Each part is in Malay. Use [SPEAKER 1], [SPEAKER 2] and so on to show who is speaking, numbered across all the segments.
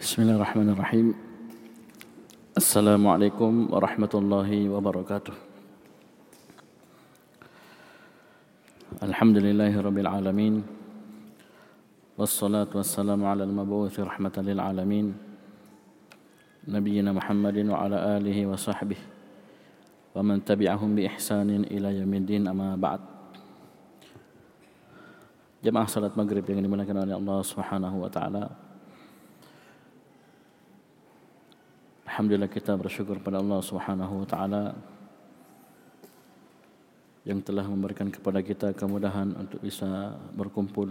[SPEAKER 1] بسم الله الرحمن الرحيم السلام عليكم ورحمة الله وبركاته الحمد لله رب العالمين والصلاة والسلام على المبعوث رحمة للعالمين نبينا محمد وعلى آله وصحبه ومن تبعهم بإحسان إلى يوم الدين أما بعد Jemaah salat maghrib yang dimuliakan oleh wa taala. Alhamdulillah kita bersyukur pada Allah Subhanahu wa taala yang telah memberikan kepada kita kemudahan untuk bisa berkumpul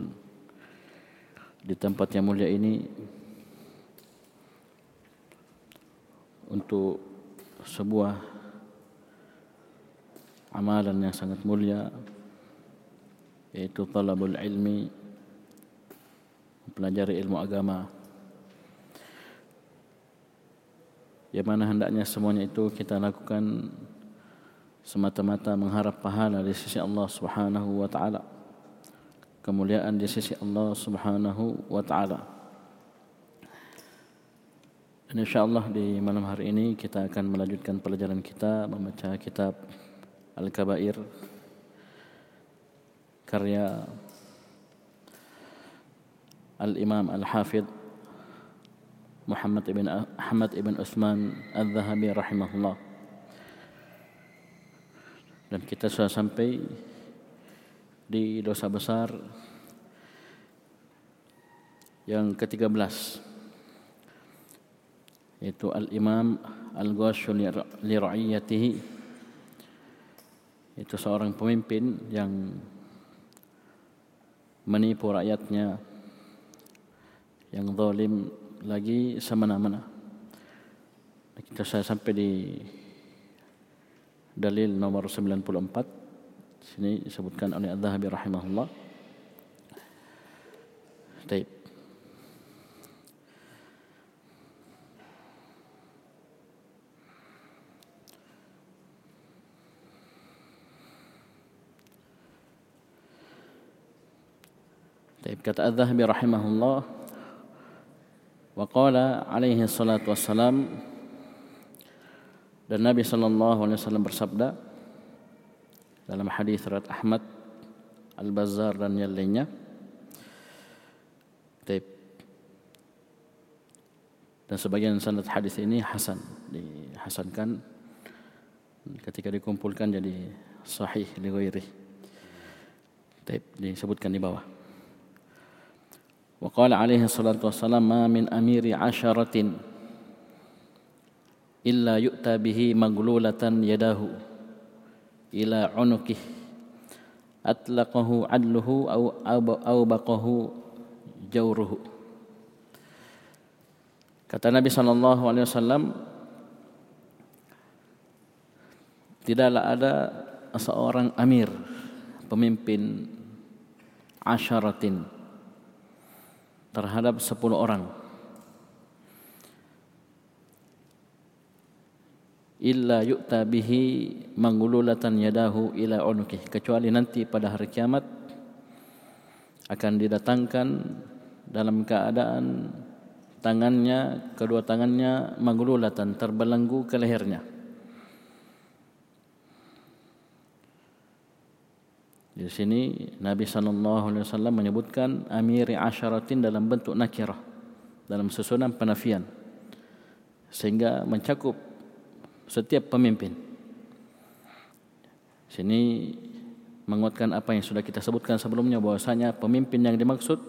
[SPEAKER 1] di tempat yang mulia ini untuk sebuah amalan yang sangat mulia yaitu talabul ilmi mempelajari ilmu agama yang mana hendaknya semuanya itu kita lakukan semata-mata mengharap pahala di sisi Allah Subhanahu wa taala. Kemuliaan di sisi Allah Subhanahu wa taala. Dan insyaallah di malam hari ini kita akan melanjutkan pelajaran kita membaca kitab Al-Kabair karya Al-Imam Al-Hafidh Muhammad ibn Ahmad ibn Uthman Al-Zahabi rahimahullah. Dan kita sudah sampai di dosa besar yang ke-13 yaitu Al-Imam Al-Ghashu li ra'iyatihi itu seorang pemimpin yang menipu rakyatnya yang zalim lagi semena-mena. Kita saya sampai di dalil nomor 94 sini disebutkan oleh Az-Zahabi rahimahullah. Baik. Kata Az-Zahabi rahimahullah wa qala alaihi salatu wassalam. Dan Nabi sallallahu alaihi wasallam bersabda dalam hadis riwayat Ahmad Al-Bazzar dan yang lainnya. Dan sebagian sanad hadis ini hasan dihasankan ketika dikumpulkan jadi sahih li ghairi Taib disebutkan di bawah وقال عليه الصلاة والسلام ما من أمير عشرة إلا يؤتى به مغلولة يداه إلى عنقه أطلقه عدله أو أوبقه جوره Kata Nabi sallallahu alaihi wasallam tidaklah ada seorang amir pemimpin asyaratin terhadap sepuluh orang. Illa yu'ta bihi mangululatan yadahu ila unuki. Kecuali nanti pada hari kiamat akan didatangkan dalam keadaan tangannya kedua tangannya mangululatan terbelenggu ke lehernya Di sini Nabi wasallam menyebutkan amiri asyaratin dalam bentuk nakirah dalam susunan penafian sehingga mencakup setiap pemimpin. Sini menguatkan apa yang sudah kita sebutkan sebelumnya bahwasanya pemimpin yang dimaksud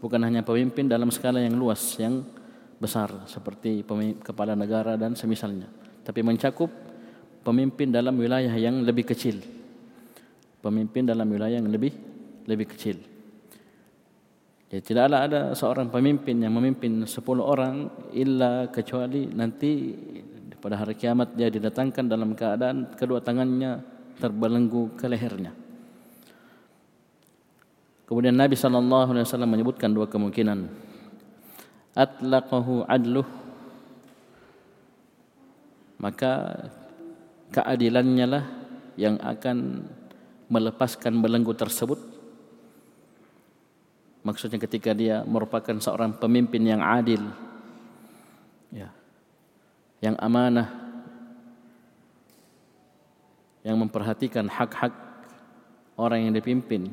[SPEAKER 1] bukan hanya pemimpin dalam skala yang luas yang besar seperti kepala negara dan semisalnya tapi mencakup pemimpin dalam wilayah yang lebih kecil pemimpin dalam wilayah yang lebih lebih kecil. Ya, tidaklah ada seorang pemimpin yang memimpin sepuluh orang illa kecuali nanti pada hari kiamat dia didatangkan dalam keadaan kedua tangannya terbelenggu ke lehernya. Kemudian Nabi sallallahu alaihi wasallam menyebutkan dua kemungkinan. Atlaqahu adluh maka keadilannya lah yang akan melepaskan belenggu tersebut? Maksudnya ketika dia merupakan seorang pemimpin yang adil ya yang amanah yang memperhatikan hak-hak orang yang dipimpin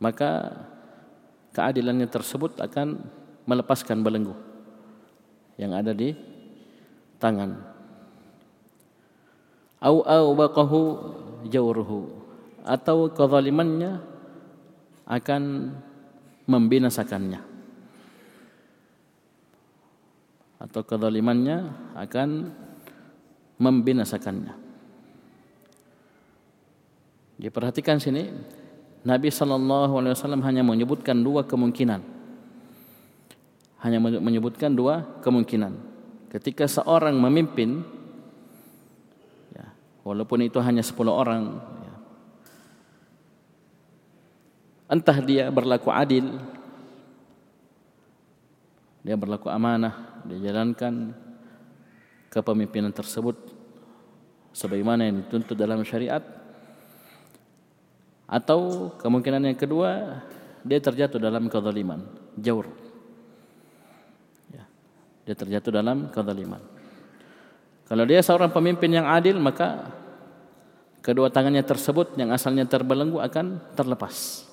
[SPEAKER 1] maka keadilannya tersebut akan melepaskan belenggu yang ada di tangan au au baqahu jawruhu atau kezalimannya akan membinasakannya atau kezalimannya akan membinasakannya. Diperhatikan sini Nabi sallallahu alaihi wasallam hanya menyebutkan dua kemungkinan. Hanya menyebutkan dua kemungkinan. Ketika seorang memimpin walaupun itu hanya 10 orang ya, entah dia berlaku adil dia berlaku amanah dia jalankan kepemimpinan tersebut sebagaimana yang dituntut dalam syariat. Atau kemungkinan yang kedua dia terjatuh dalam kezaliman jauh ya, dia terjatuh dalam kezaliman kalau dia seorang pemimpin yang adil maka kedua tangannya tersebut yang asalnya terbelenggu akan terlepas.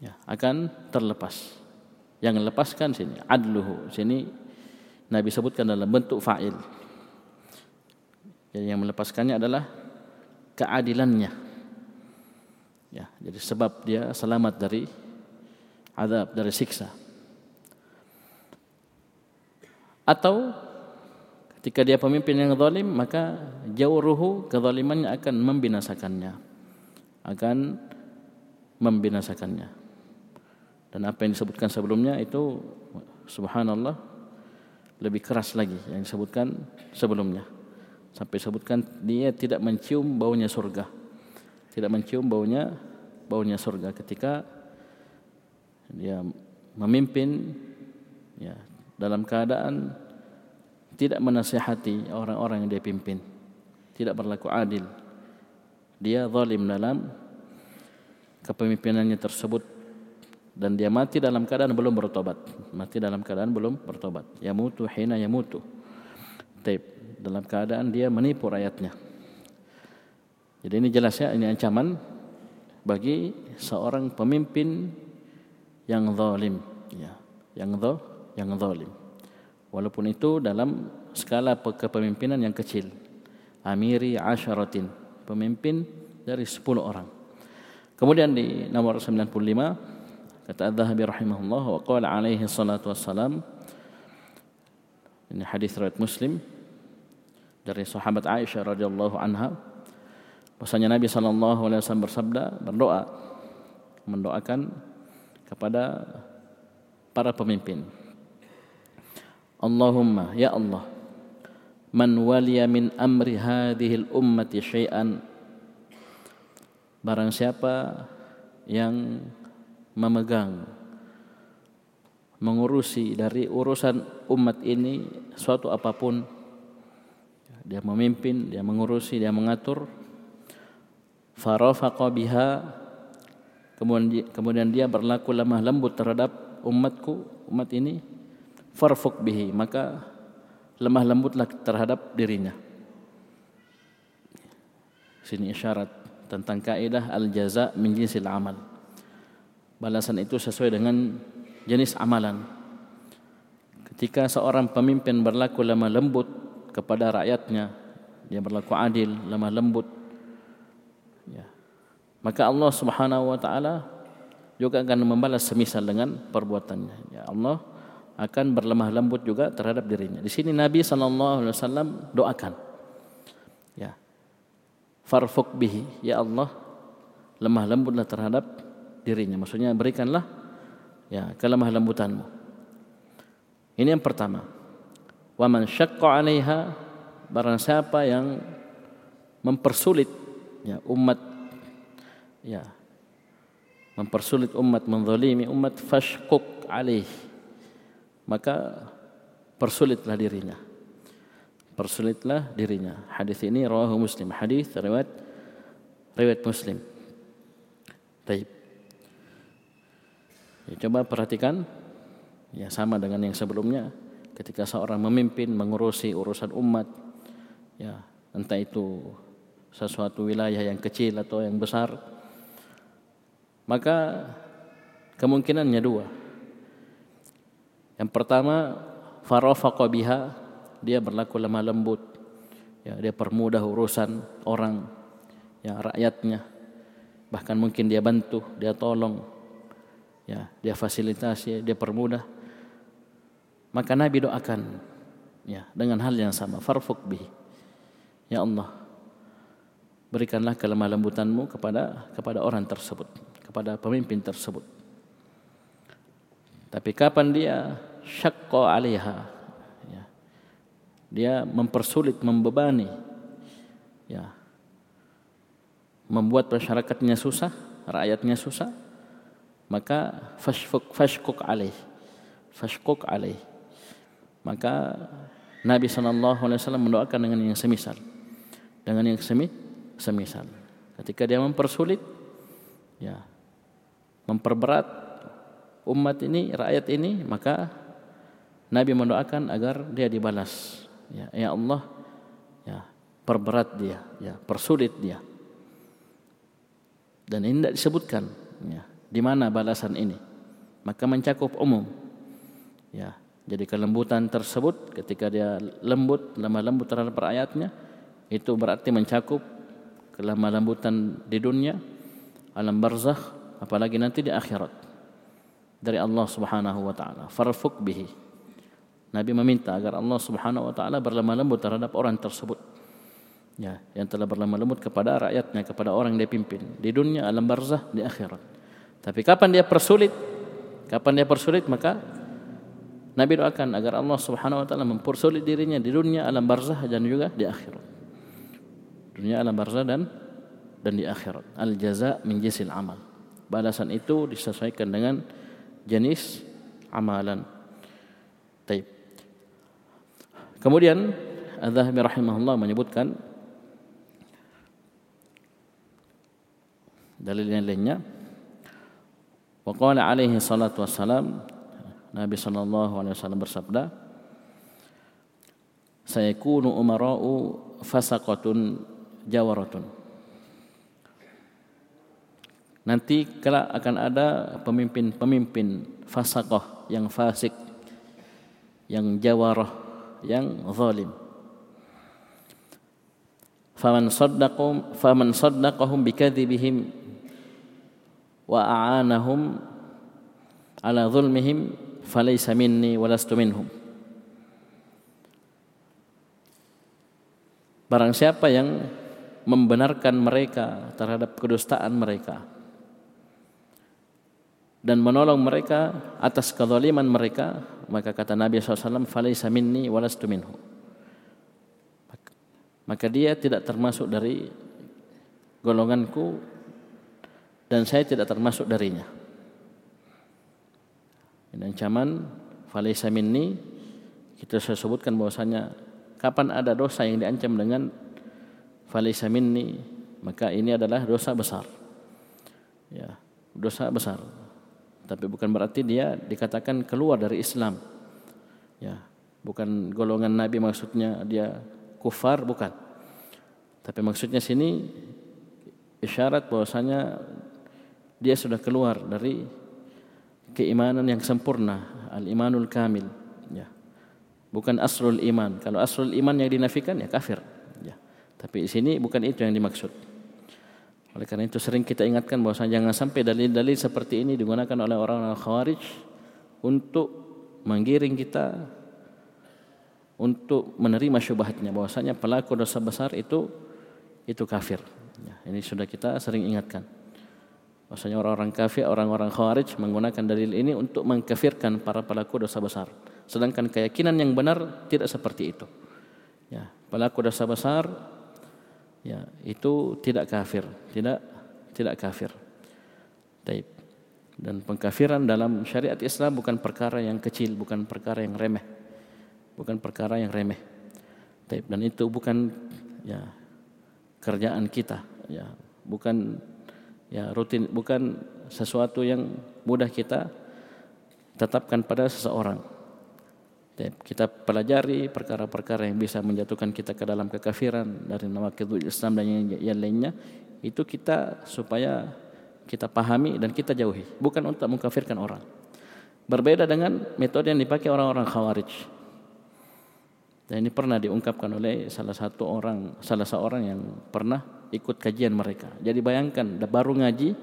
[SPEAKER 1] Ya, akan terlepas. Yang lepaskan sini adluhu. Sini Nabi sebutkan dalam bentuk fa'il. Jadi yang melepaskannya adalah keadilannya. Ya, jadi sebab dia selamat dari azab dari siksa. Atau ketika dia pemimpin yang zalim maka jauruhu kezalimannya akan membinasakannya. Akan membinasakannya. Dan apa yang disebutkan sebelumnya itu subhanallah lebih keras lagi yang disebutkan sebelumnya. Sampai sebutkan dia tidak mencium baunya surga tidak mencium baunya baunya surga ketika dia memimpin ya dalam keadaan tidak menasihati orang-orang yang dia pimpin. Tidak berlaku adil. Dia zalim dalam kepemimpinannya tersebut. Dan dia mati dalam keadaan belum bertobat. Mati dalam keadaan belum bertobat. Ya mutu hina ya mutu dalam keadaan dia menipu rakyatnya. Jadi ini jelas ya, ini ancaman bagi seorang pemimpin yang zalim, ya, yang zalim, yang zalim. Walaupun itu dalam skala kepemimpinan yang kecil. Amiri asyaratin, pemimpin dari 10 orang. Kemudian di nomor 95 kata Az-Zahabi rahimahullah wa qala alaihi salatu wassalam ini hadis riwayat Muslim dari sahabat Aisyah radhiyallahu anha Bahasanya Nabi SAW bersabda, berdoa, mendoakan kepada para pemimpin. Allahumma, Ya Allah, man waliya min amri hadhihi ummati syai'an. Barang siapa yang memegang mengurusi dari urusan umat ini suatu apapun dia memimpin dia mengurusi dia mengatur farafaqa biha kemudian kemudian dia berlaku lemah lembut terhadap umatku umat ini farfuq bihi maka lemah lembutlah terhadap dirinya. Sini isyarat tentang kaidah al jaza min jinsil amal. Balasan itu sesuai dengan jenis amalan. Ketika seorang pemimpin berlaku lemah lembut kepada rakyatnya dia berlaku adil lemah lembut maka Allah Subhanahu wa taala juga akan membalas semisal dengan perbuatannya. Ya Allah akan berlemah lembut juga terhadap dirinya. Di sini Nabi sallallahu alaihi wasallam doakan. Ya. Farfuq bihi, ya Allah lemah lembutlah terhadap dirinya. Maksudnya berikanlah ya kelemah lembutanmu. Ini yang pertama. Wa man syaqqa 'alaiha barang siapa yang mempersulit ya umat ya mempersulit umat menzalimi umat fashquq alaih maka persulitlah dirinya. Persulitlah dirinya. Hadis ini rawahu muslim. Hadis riwayat riwayat muslim. Baik. Ya, coba perhatikan. Ya sama dengan yang sebelumnya. Ketika seorang memimpin mengurusi urusan umat ya entah itu sesuatu wilayah yang kecil atau yang besar maka kemungkinannya dua yang pertama farafaqa biha dia berlaku lemah lembut. Ya dia permudah urusan orang ya rakyatnya. Bahkan mungkin dia bantu dia tolong. Ya dia fasilitasi dia permudah. Maka nabi doakan ya dengan hal yang sama farfuk bihi. Ya Allah berikanlah kelemah lembutanmu kepada kepada orang tersebut kepada pemimpin tersebut. Tapi kapan dia syakqa alaiha. Ya. dia mempersulit membebani. Ya. Membuat masyarakatnya susah rakyatnya susah maka fashfuk fashkuk alaih. Fashkuk alaih. Maka Nabi sallallahu alaihi wasallam mendoakan dengan yang semisal. Dengan yang semi semisal. Ketika dia mempersulit ya memperberat umat ini rakyat ini maka Nabi mendoakan agar dia dibalas. Ya ya Allah ya perberat dia ya persulit dia. Dan ini tidak disebutkan ya di mana balasan ini. Maka mencakup umum ya. Jadi kelembutan tersebut ketika dia lembut, lemah lembut terhadap rakyatnya itu berarti mencakup kelemah lembutan di dunia, alam barzakh, apalagi nanti di akhirat. Dari Allah Subhanahu wa taala. Farfuk bihi. Nabi meminta agar Allah Subhanahu wa taala berlemah lembut terhadap orang tersebut. Ya, yang telah berlemah lembut kepada rakyatnya, kepada orang yang dia pimpin di dunia, alam barzakh, di akhirat. Tapi kapan dia persulit? Kapan dia persulit maka Nabi doakan agar Allah Subhanahu wa taala mempersulit dirinya di dunia alam barzah dan juga di akhirat. Dunia alam barzah dan dan di akhirat. Al jaza min jinsil amal. Balasan itu disesuaikan dengan jenis amalan. Taib. Kemudian Az-Zahabi rahimahullah menyebutkan dalil yang lainnya. Wa qala alaihi salatu wassalam Nabi sallallahu alaihi wasallam bersabda Sayakunu umara'u fasaqatun jawaratun Nanti kelak akan ada pemimpin-pemimpin fasaqah yang fasik yang jawarah yang zalim. Faman saddaqum faman saddaqahum bikadzibihim wa a'anahum ala zulmihim falaysa minni walastu minhum. Barang siapa yang membenarkan mereka terhadap kedustaan mereka dan menolong mereka atas kezaliman mereka maka kata Nabi SAW falaysa minni walastu minhu maka dia tidak termasuk dari golonganku dan saya tidak termasuk darinya ini ancaman falaysa minni kita sudah sebutkan bahwasanya kapan ada dosa yang diancam dengan falaysa minni maka ini adalah dosa besar. Ya, dosa besar. Tapi bukan berarti dia dikatakan keluar dari Islam. Ya, bukan golongan nabi maksudnya dia kufar bukan. Tapi maksudnya sini isyarat bahwasanya dia sudah keluar dari keimanan yang sempurna al-imanul kamil. Ya. Bukan asrul iman. Kalau asrul iman yang dinafikan ya kafir. Ya. Tapi di sini bukan itu yang dimaksud oleh karena itu sering kita ingatkan bahawa jangan sampai dalil-dalil seperti ini digunakan oleh orang-orang khawarij untuk menggiring kita untuk menerima syubhatnya bahwasanya pelaku dosa besar itu itu kafir ya, ini sudah kita sering ingatkan Maksudnya orang-orang kafir, orang-orang khawarij menggunakan dalil ini untuk mengkafirkan para pelaku dosa besar. Sedangkan keyakinan yang benar tidak seperti itu. Ya, pelaku dosa besar ya itu tidak kafir, tidak tidak kafir. Taib. Dan pengkafiran dalam syariat Islam bukan perkara yang kecil, bukan perkara yang remeh. Bukan perkara yang remeh. Taib. Dan itu bukan ya kerjaan kita, ya, bukan ya rutin bukan sesuatu yang mudah kita tetapkan pada seseorang. Kita pelajari perkara-perkara yang bisa menjatuhkan kita ke dalam kekafiran dari nawakidul Islam dan yang, yang lainnya. Itu kita supaya kita pahami dan kita jauhi. Bukan untuk mengkafirkan orang. Berbeda dengan metode yang dipakai orang-orang khawarij. Dan ini pernah diungkapkan oleh salah satu orang salah seorang yang pernah ikut kajian mereka. Jadi bayangkan baru ngaji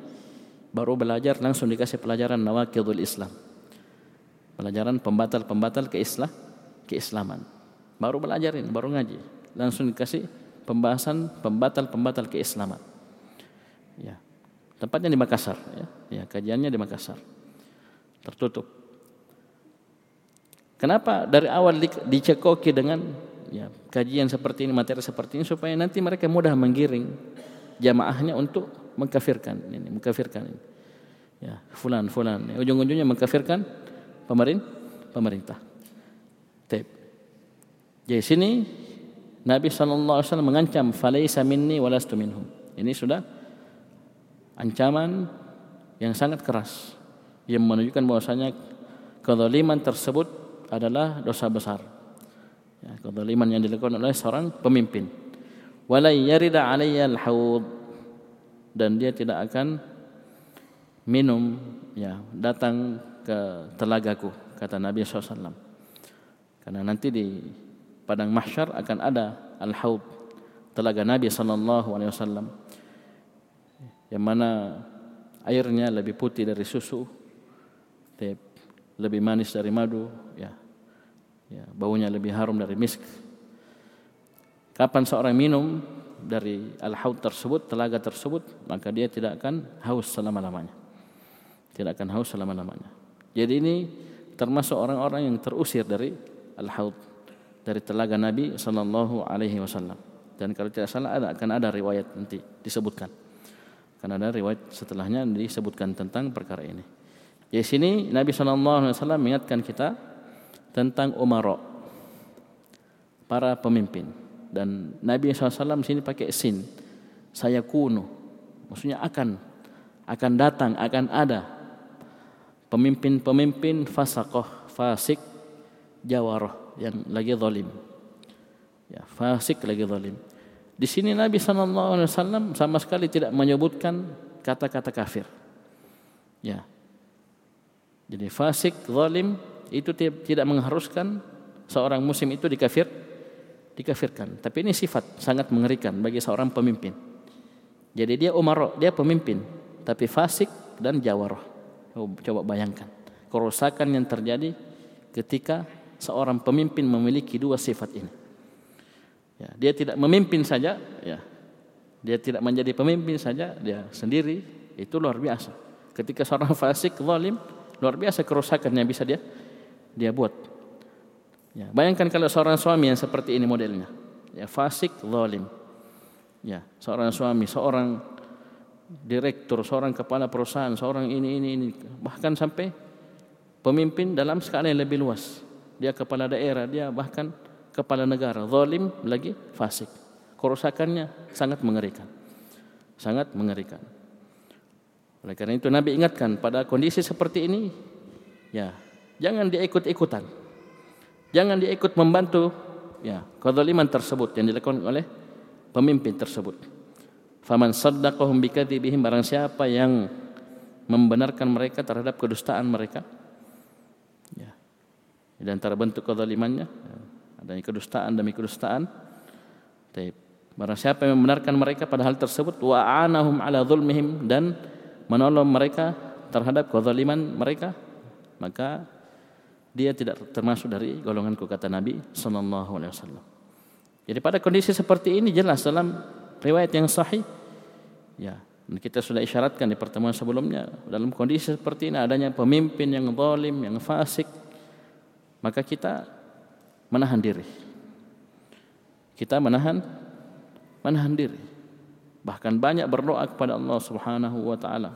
[SPEAKER 1] baru belajar langsung dikasih pelajaran nawakidul Islam pelajaran pembatal-pembatal keislah keislaman. Baru belajar ini, baru ngaji. Langsung dikasih pembahasan pembatal-pembatal keislaman. Ya. Tempatnya di Makassar, ya. Ya, kajiannya di Makassar. Tertutup. Kenapa dari awal dicekoki dengan ya, kajian seperti ini, materi seperti ini supaya nanti mereka mudah menggiring jamaahnya untuk mengkafirkan ini, mengkafirkan ini. Ya, fulan fulan. Ya, ujung-ujungnya mengkafirkan pemerintah pemerintah. Taib. Jadi sini Nabi wasallam mengancam falaisa minni walastu minhum. Ini sudah ancaman yang sangat keras yang menunjukkan bahwasanya kezaliman tersebut adalah dosa besar. Ya, kezaliman yang dilakukan oleh seorang pemimpin. Wala yarida alayya al-haud dan dia tidak akan minum ya datang ke telagaku kata Nabi SAW karena nanti di padang mahsyar akan ada al-haud telaga Nabi SAW yang mana airnya lebih putih dari susu lebih manis dari madu ya. Ya baunya lebih harum dari misk. Kapan seorang minum dari al-haud tersebut telaga tersebut maka dia tidak akan haus selama-lamanya. Tidak akan haus selama-lamanya jadi ini termasuk orang-orang yang terusir dari al-haud dari telaga Nabi sallallahu alaihi wasallam. Dan kalau tidak salah ada akan ada riwayat nanti disebutkan. Akan ada riwayat setelahnya disebutkan tentang perkara ini. Di sini Nabi sallallahu alaihi wasallam mengingatkan kita tentang umara para pemimpin dan Nabi SAW sini pakai sin saya kuno maksudnya akan akan datang akan ada pemimpin-pemimpin fasakoh, fasik, jawaroh yang lagi zalim. Ya, fasik lagi zalim. Di sini Nabi sallallahu alaihi wasallam sama sekali tidak menyebutkan kata-kata kafir. Ya. Jadi fasik, zalim itu tidak mengharuskan seorang muslim itu dikafir dikafirkan. Tapi ini sifat sangat mengerikan bagi seorang pemimpin. Jadi dia umar, dia pemimpin, tapi fasik dan jawaroh. Oh, coba bayangkan kerusakan yang terjadi ketika seorang pemimpin memiliki dua sifat ini. Ya, dia tidak memimpin saja, ya. Dia tidak menjadi pemimpin saja, dia sendiri itu luar biasa. Ketika seorang fasik zalim, luar biasa kerusakan yang bisa dia dia buat. Ya, bayangkan kalau seorang suami yang seperti ini modelnya. Ya, fasik zalim. Ya, seorang suami, seorang direktur, seorang kepala perusahaan, seorang ini ini ini bahkan sampai pemimpin dalam skala yang lebih luas. Dia kepala daerah, dia bahkan kepala negara, zalim lagi fasik. Kerusakannya sangat mengerikan. Sangat mengerikan. Oleh karena itu Nabi ingatkan pada kondisi seperti ini ya, jangan diikut-ikutan. Jangan diikut membantu ya, kezaliman tersebut yang dilakukan oleh pemimpin tersebut. Faman saddaqahum bikadzibihim barang siapa yang membenarkan mereka terhadap kedustaan mereka. Ya. Antara bentuk kezalimannya ya. adanya kedustaan demi kedustaan. Tapi barang siapa yang membenarkan mereka pada hal tersebut wa anahum ala zulmihim dan menolong mereka terhadap kezaliman mereka maka dia tidak termasuk dari golonganku kata Nabi sallallahu alaihi wasallam. Jadi pada kondisi seperti ini jelas dalam riwayat yang sahih. Ya kita sudah isyaratkan di pertemuan sebelumnya dalam kondisi seperti ini adanya pemimpin yang zalim yang fasik maka kita menahan diri. Kita menahan menahan diri. Bahkan banyak berdoa kepada Allah Subhanahu wa taala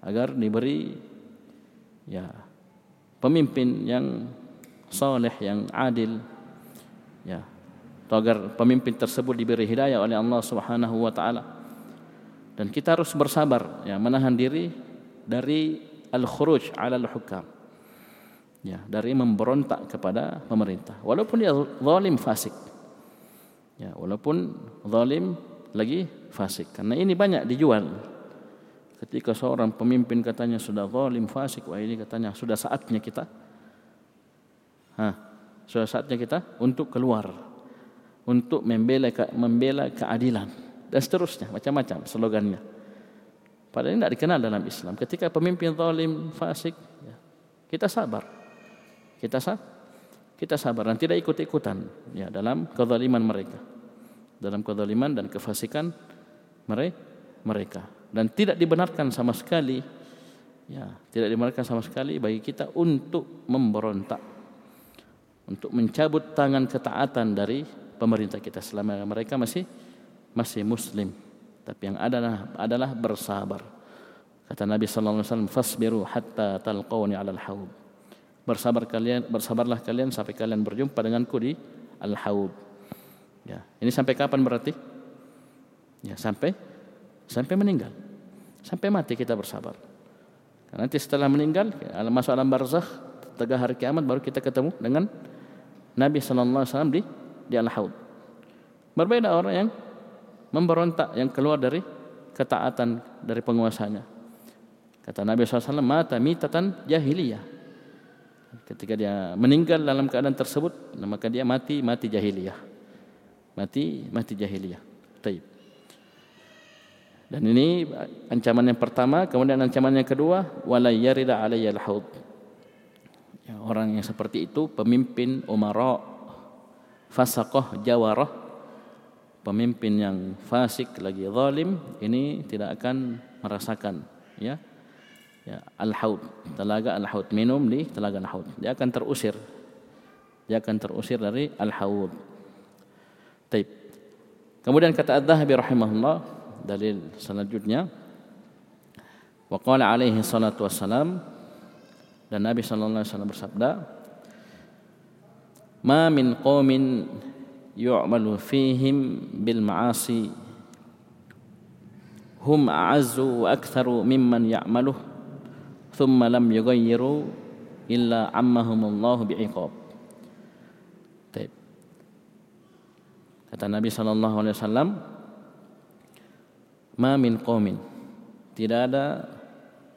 [SPEAKER 1] agar diberi ya pemimpin yang saleh yang adil ya atau agar pemimpin tersebut diberi hidayah oleh Allah Subhanahu wa taala. Dan kita harus bersabar ya menahan diri dari al-khuruj 'ala al-hukam. ya dari memberontak kepada pemerintah. Walaupun dia zalim fasik. Ya walaupun zalim lagi fasik. Karena ini banyak dijual. Ketika seorang pemimpin katanya sudah zalim fasik wah ini katanya sudah saatnya kita ha sudah saatnya kita untuk keluar untuk membela membela keadilan dan seterusnya macam-macam slogannya Padahal ini tidak dikenal dalam Islam. Ketika pemimpin zalim, fasik, ya, kita sabar. Kita sabar. Kita sabar dan tidak ikut-ikutan ya, dalam kezaliman mereka. Dalam kezaliman dan kefasikan mereka. Dan tidak dibenarkan sama sekali ya, tidak dibenarkan sama sekali bagi kita untuk memberontak. Untuk mencabut tangan ketaatan dari pemerintah kita selama mereka masih masih muslim tapi yang adalah adalah bersabar. Kata Nabi sallallahu alaihi wasallam, "Fasbiru hatta talqawni 'ala al-haud." Bersabar kalian, bersabarlah kalian sampai kalian berjumpa denganku di al-haud. Ya, ini sampai kapan berarti? Ya, sampai sampai meninggal. Sampai mati kita bersabar. Nanti setelah meninggal, masuk alam barzakh, tegak hari kiamat baru kita ketemu dengan Nabi sallallahu alaihi wasallam di di al-haud. Berbeda orang yang memberontak yang keluar dari ketaatan dari penguasanya. Kata Nabi SAW, mata mitatan jahiliyah. Ketika dia meninggal dalam keadaan tersebut, maka dia mati mati jahiliyah. Mati mati jahiliyah. Taib. Dan ini ancaman yang pertama, kemudian ancaman yang kedua, wala yarida alayya al-haud. Ya, orang yang seperti itu pemimpin umara fasaqah jawarah pemimpin yang fasik lagi zalim ini tidak akan merasakan ya. Ya al-haud telaga al-haud minum di telaga al-haud. Dia akan terusir. Dia akan terusir dari al-haud. Taib. Kemudian kata az-zahabi rahimahullah dalil selanjutnya. Wa qala alaihi salatu wassalam dan nabi sallallahu alaihi wasallam bersabda ma min qaumin yu'malu fihim bil ma'asi. Hum a'azzu wa aktharu mimman ya'maluh. Thumma lam yughayyiru illa ammahum Allah bi kata Nabi sallallahu alaihi wasallam ma min qaumin tidak ada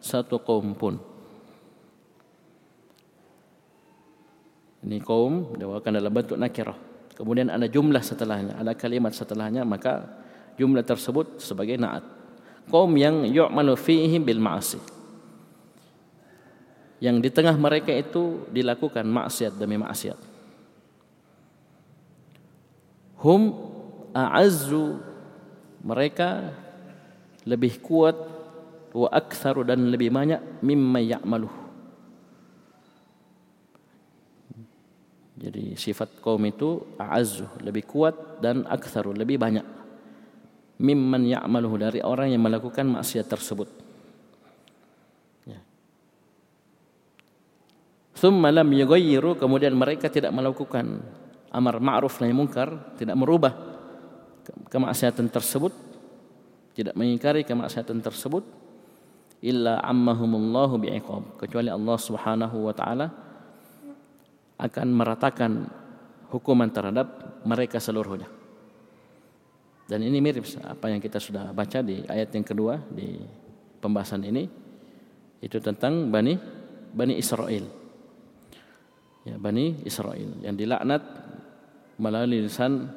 [SPEAKER 1] satu kaum pun ini kaum diwakilkan dalam bentuk nakirah kemudian ada jumlah setelahnya, ada kalimat setelahnya, maka jumlah tersebut sebagai naat. Kaum yang yu'malu fihi bil ma'asi. Yang di tengah mereka itu dilakukan maksiat demi maksiat. Hum a'azzu mereka lebih kuat wa aktsaru dan lebih banyak mimma ya'maluhu Jadi sifat kaum itu a'azzu, lebih kuat dan aktsaru, lebih banyak. Mimman ya'maluhu dari orang yang melakukan maksiat tersebut. Ya. Thumma lam yughayyiru, kemudian mereka tidak melakukan amar ma'ruf nahi munkar, tidak merubah kemaksiatan tersebut, tidak mengingkari kemaksiatan tersebut illa ammahumullahu bi'iqab, kecuali Allah Subhanahu wa taala akan meratakan hukuman terhadap mereka seluruhnya. Dan ini mirip apa yang kita sudah baca di ayat yang kedua di pembahasan ini itu tentang Bani Bani Israel. Ya, Bani Israel yang dilaknat melalui lisan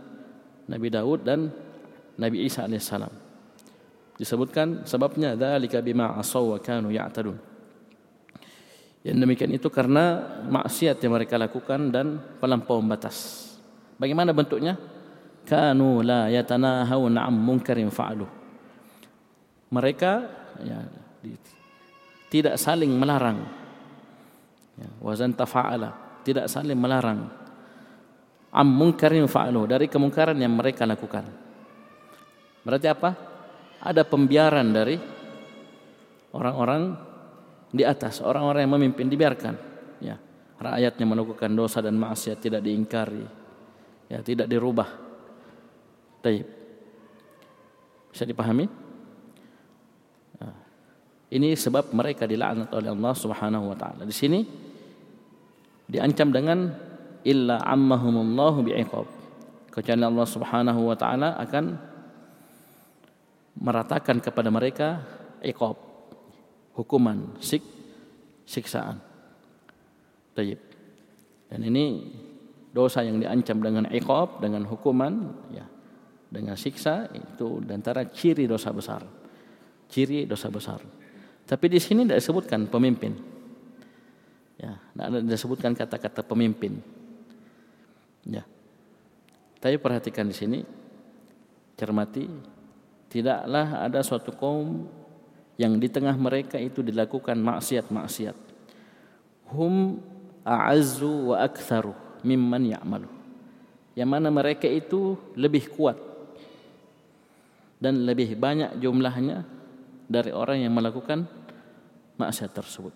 [SPEAKER 1] Nabi Daud dan Nabi Isa alaihissalam. Disebutkan sebabnya dzalika bima asaw wa kanu ya'tadun. Ya yang demikian itu karena maksiat yang mereka lakukan dan pelampau batas. Bagaimana bentuknya? Kanu la yatanahawna am munkarin fa'alu. Mereka ya, tidak saling melarang. Ya, wazan tafa'ala. Tidak saling melarang. Am munkarin fa'alu. Dari kemungkaran yang mereka lakukan. Berarti apa? Ada pembiaran dari orang-orang di atas orang-orang yang memimpin dibiarkan. Ya rakyatnya melakukan dosa dan maksiat tidak diingkari. Ya tidak dirubah. Taib. bisa dipahami? Ini sebab mereka dilaknat oleh Allah Subhanahu wa taala. Di sini diancam dengan illa ammahumullahu bi'iqab. Kecuali Allah Subhanahu wa taala akan meratakan kepada mereka iqab hukuman sik siksaan. Tayyib. Dan ini dosa yang diancam dengan iqab dengan hukuman ya dengan siksa itu antara ciri dosa besar. Ciri dosa besar. Tapi di sini tidak disebutkan pemimpin. Ya tidak disebutkan kata-kata pemimpin. Ya. Tapi perhatikan di sini cermati tidaklah ada suatu kaum yang di tengah mereka itu dilakukan maksiat-maksiat hum a'azzu wa aktharu mimman ya'malu. Yang mana mereka itu lebih kuat dan lebih banyak jumlahnya dari orang yang melakukan maksiat tersebut.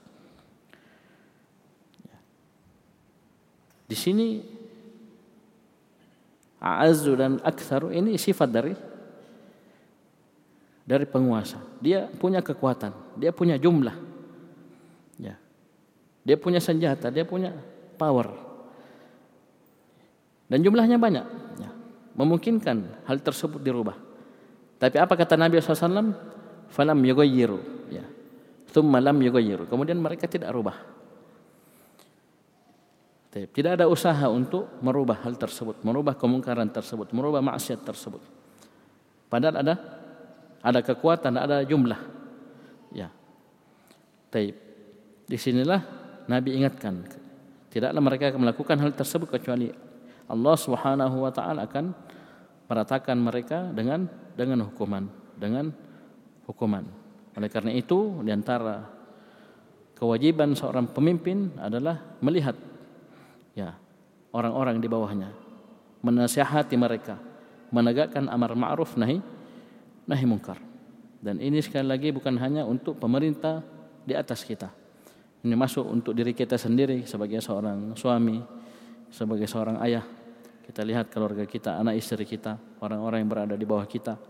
[SPEAKER 1] Di sini a'azzu dan aktsaru ini sifat dari dari penguasa. Dia punya kekuatan, dia punya jumlah. Ya. Dia punya senjata, dia punya power. Dan jumlahnya banyak. Ya. memungkinkan hal tersebut dirubah. Tapi apa kata Nabi SAW falam yughayyiru. Ya. Thumma lam yughayyiru. Kemudian mereka tidak rubah. Tidak ada usaha untuk merubah hal tersebut merubah kemungkaran tersebut merubah maksiat tersebut. Padahal ada ada kekuatan ada jumlah ya Taib. Di sinilah Nabi ingatkan tidaklah mereka akan melakukan hal tersebut kecuali Allah Subhanahu wa taala akan meratakan mereka dengan dengan hukuman, dengan hukuman. Oleh karena itu di antara kewajiban seorang pemimpin adalah melihat ya orang-orang di bawahnya, menasihati mereka, menegakkan amar ma'ruf nahi nahi mungkar. Dan ini sekali lagi bukan hanya untuk pemerintah di atas kita. Ini masuk untuk diri kita sendiri sebagai seorang suami, sebagai seorang ayah, kita lihat keluarga kita, anak istri kita, orang-orang yang berada di bawah kita.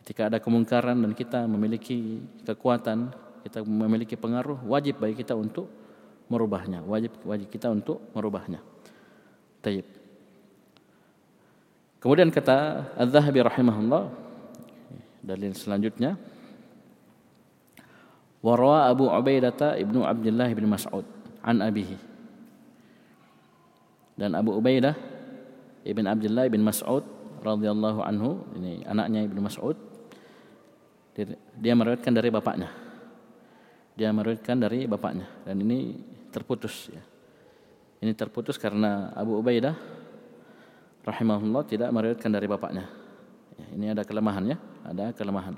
[SPEAKER 1] Ketika ada kemungkaran dan kita memiliki kekuatan, kita memiliki pengaruh, wajib bagi kita untuk merubahnya. Wajib wajib kita untuk merubahnya. Taib. Kemudian kata Az-Zahabi rahimahullah dalil selanjutnya. Warwa Abu Ubaidah ibnu Abdullah bin Mas'ud an abihi. Dan Abu Ubaidah Ibn Abdullah Ibn Mas'ud radhiyallahu anhu ini anaknya Ibn Mas'ud dia meriwayatkan dari bapaknya. Dia meriwayatkan dari bapaknya. Dan ini terputus ya. Ini terputus karena Abu Ubaidah rahimahullah tidak meriwayatkan dari bapaknya. ya, ini ada kelemahan ya. Ada kelemahan.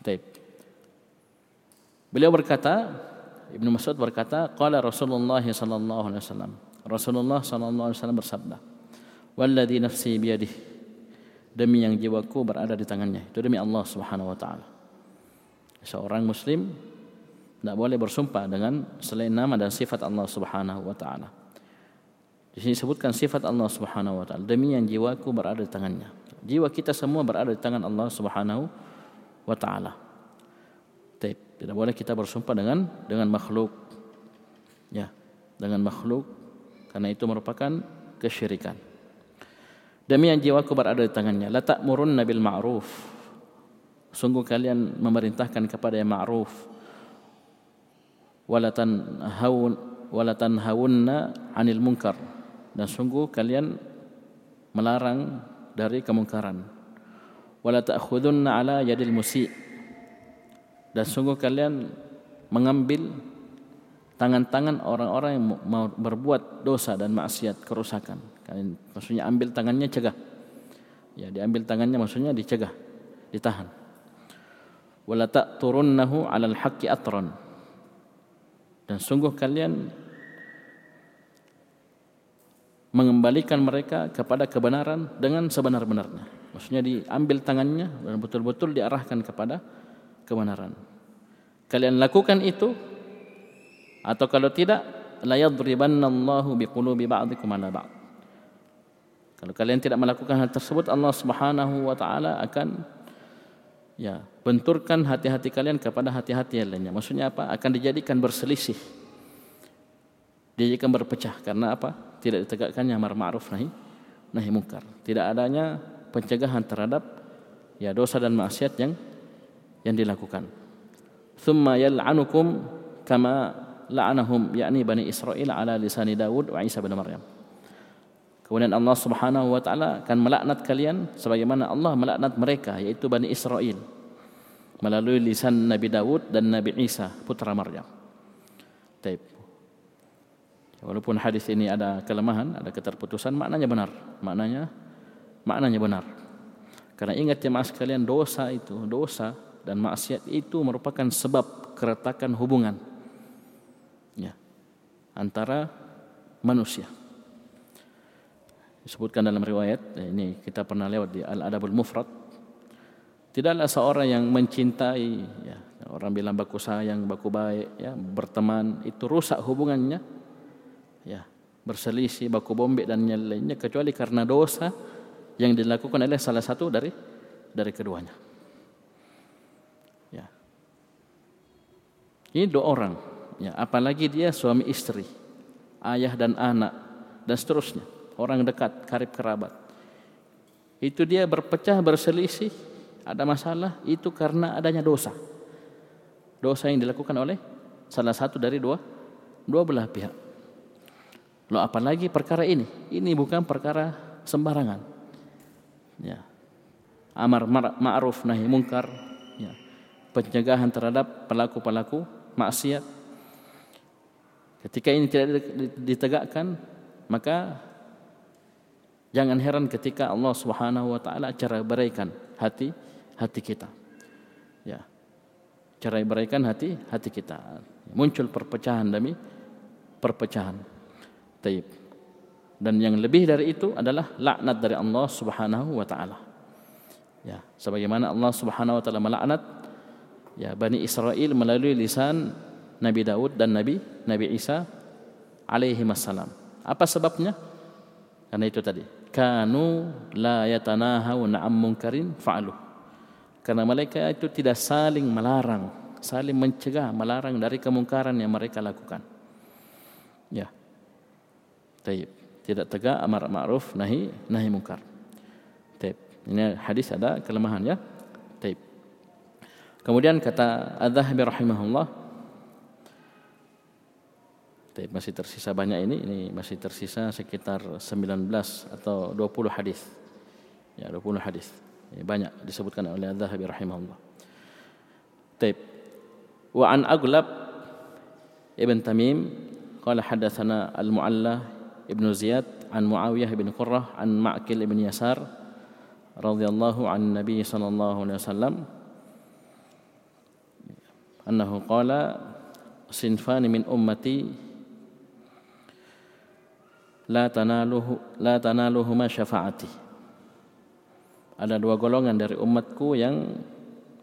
[SPEAKER 1] Taib. Beliau berkata Ibnu Mas'ud berkata qala Rasulullah sallallahu alaihi wasallam. Rasulullah sallallahu alaihi wasallam bersabda Walladhi nafsi biyadih. Demi yang jiwaku berada di tangannya. Itu demi Allah subhanahu wa ta'ala. Seorang muslim Tidak boleh bersumpah dengan Selain nama dan sifat Allah subhanahu wa ta'ala. Di sini sebutkan sifat Allah subhanahu wa ta'ala. Demi yang jiwaku berada di tangannya Jiwa kita semua berada di tangan Allah subhanahu wa ta'ala Tidak boleh kita bersumpah dengan dengan makhluk Ya, dengan makhluk karena itu merupakan kesyirikan. Demi yang jiwaku berada di tangannya. La ta'murun nabil ma'ruf. Sungguh kalian memerintahkan kepada yang ma'ruf. Walatan haun walatan haunna anil munkar. Dan sungguh kalian melarang dari kemungkaran. Wala ta'khudunna ala yadil musi' dan sungguh kalian mengambil tangan-tangan orang-orang yang mau berbuat dosa dan maksiat kerusakan Kalian maksudnya ambil tangannya cegah. Ya, diambil tangannya maksudnya dicegah, ditahan. Wala ta'turunnahu 'alal haqqi atran. Dan sungguh kalian mengembalikan mereka kepada kebenaran dengan sebenar-benarnya. Maksudnya diambil tangannya dan betul-betul diarahkan kepada kebenaran. Kalian lakukan itu atau kalau tidak la yadribannallahu biqulubi ba'dikum ala ba'd. Kalau kalian tidak melakukan hal tersebut Allah Subhanahu wa taala akan ya benturkan hati-hati kalian kepada hati-hati yang lainnya. Maksudnya apa? Akan dijadikan berselisih. Dia akan berpecah karena apa tidak ditegakkannya amar ma'ruf nahi nahi munkar tidak adanya pencegahan terhadap ya dosa dan maksiat yang yang dilakukan thumma yal'anukum kama la'anahum yakni bani Israel ala lisani Daud wa Isa bin Maryam Kemudian Allah Subhanahu wa taala akan melaknat kalian sebagaimana Allah melaknat mereka yaitu Bani Israel melalui lisan Nabi Daud dan Nabi Isa putra Maryam. Taib. Walaupun hadis ini ada kelemahan, ada keterputusan, maknanya benar. Maknanya maknanya benar. Karena ingat ya mas kalian dosa itu, dosa dan maksiat itu merupakan sebab keretakan hubungan ya antara manusia disebutkan dalam riwayat eh, ini kita pernah lewat di Al Adabul Mufrad tidaklah seorang yang mencintai ya orang bilang baku sayang baku baik ya berteman itu rusak hubungannya ya berselisih baku bombek dan lainnya kecuali karena dosa yang dilakukan oleh salah satu dari dari keduanya ya ini dua orang ya apalagi dia suami istri ayah dan anak dan seterusnya orang dekat, karib kerabat. Itu dia berpecah, berselisih, ada masalah, itu karena adanya dosa. Dosa yang dilakukan oleh salah satu dari dua, dua belah pihak. Loh apalagi perkara ini? Ini bukan perkara sembarangan. Ya. Amar ma'ruf nahi mungkar. Ya. Pencegahan terhadap pelaku-pelaku maksiat. Ketika ini tidak ditegakkan, maka Jangan heran ketika Allah Subhanahu wa taala cara beraikan hati hati kita. Ya. Cara beraikan hati hati kita. Muncul perpecahan demi perpecahan. Taib. Dan yang lebih dari itu adalah laknat dari Allah Subhanahu wa taala. Ya, sebagaimana Allah Subhanahu wa taala melaknat ya Bani Israel melalui lisan Nabi Daud dan Nabi Nabi Isa alaihi wassalam. Apa sebabnya? Karena itu tadi kanu la yatanahawna am munkarin fa'alu karena mereka itu tidak saling melarang saling mencegah melarang dari kemungkaran yang mereka lakukan ya taib tidak tegak amar ma'ruf nahi nahi munkar taib ini hadis ada kelemahan ya taib kemudian kata adzhabi rahimahullah tapi masih tersisa banyak ini, ini masih tersisa sekitar 19 atau 20 hadis. Ya, 20 hadis. Banyak disebutkan oleh Az-Zahabi rahimahullah. Taib. Wa an Aglab Ibn Tamim qala hadatsana Al-Mu'alla Ibn Ziyad an Muawiyah ibn Qurrah an Ma'kil ibn Yasar radhiyallahu an Nabi sallallahu alaihi wasallam annahu qala sinfani min ummati la tanaluhu la tanaluhuma syafaati. Ada dua golongan dari umatku yang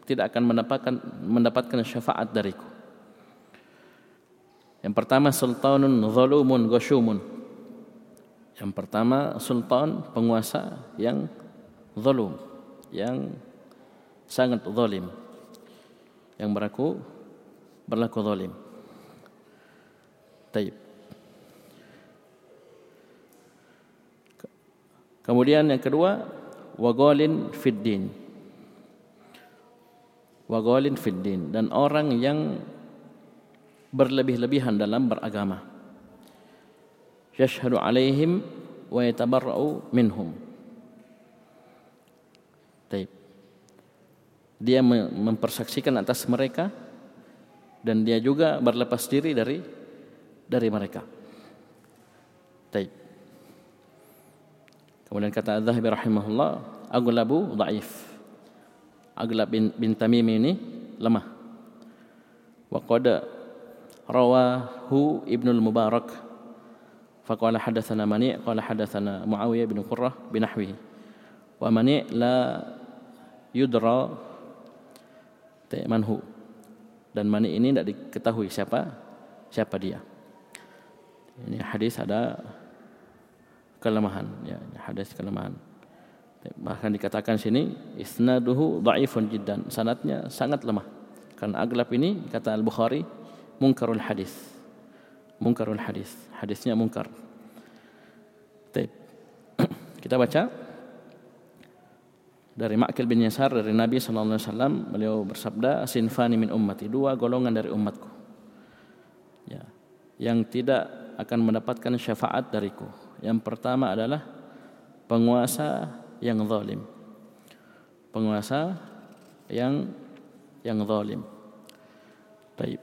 [SPEAKER 1] tidak akan mendapatkan mendapatkan syafaat dariku. Yang pertama sultanun zalumun ghashumun yang pertama sultan penguasa yang zalum yang sangat zalim yang berlaku berlaku zalim Taib. Kemudian yang kedua, wagolin fiddin. Wagolin fiddin dan orang yang berlebih-lebihan dalam beragama. Yashhadu alaihim wa yatabarra'u minhum. Taib. Dia mempersaksikan atas mereka dan dia juga berlepas diri dari dari mereka. Taib. Kemudian kata Az-Zahabi rahimahullah, aglabu dhaif. Aglab bin, bin Tamim ini lemah. Wa qad rawahu Ibnu al-Mubarak hadatsana Mani' qala hadatsana Muawiyah bin Qurrah binahwihi. Wa Mani' la yudra manhu. Dan Mani' ini tidak diketahui siapa siapa dia. Ini hadis ada kelemahan ya hadis kelemahan bahkan dikatakan sini isnaduhu dhaifun jiddan sanadnya sangat lemah karena aglab ini kata al-bukhari munkarul hadis munkarul hadis. Hadisnya munkar. Kita baca dari Ma'kil bin Yasar dari Nabi sallallahu alaihi wasallam beliau bersabda sinfani min ummati dua golongan dari umatku. Ya. Yang tidak akan mendapatkan syafaat dariku. Yang pertama adalah penguasa yang zalim. Penguasa yang yang zalim. Baik.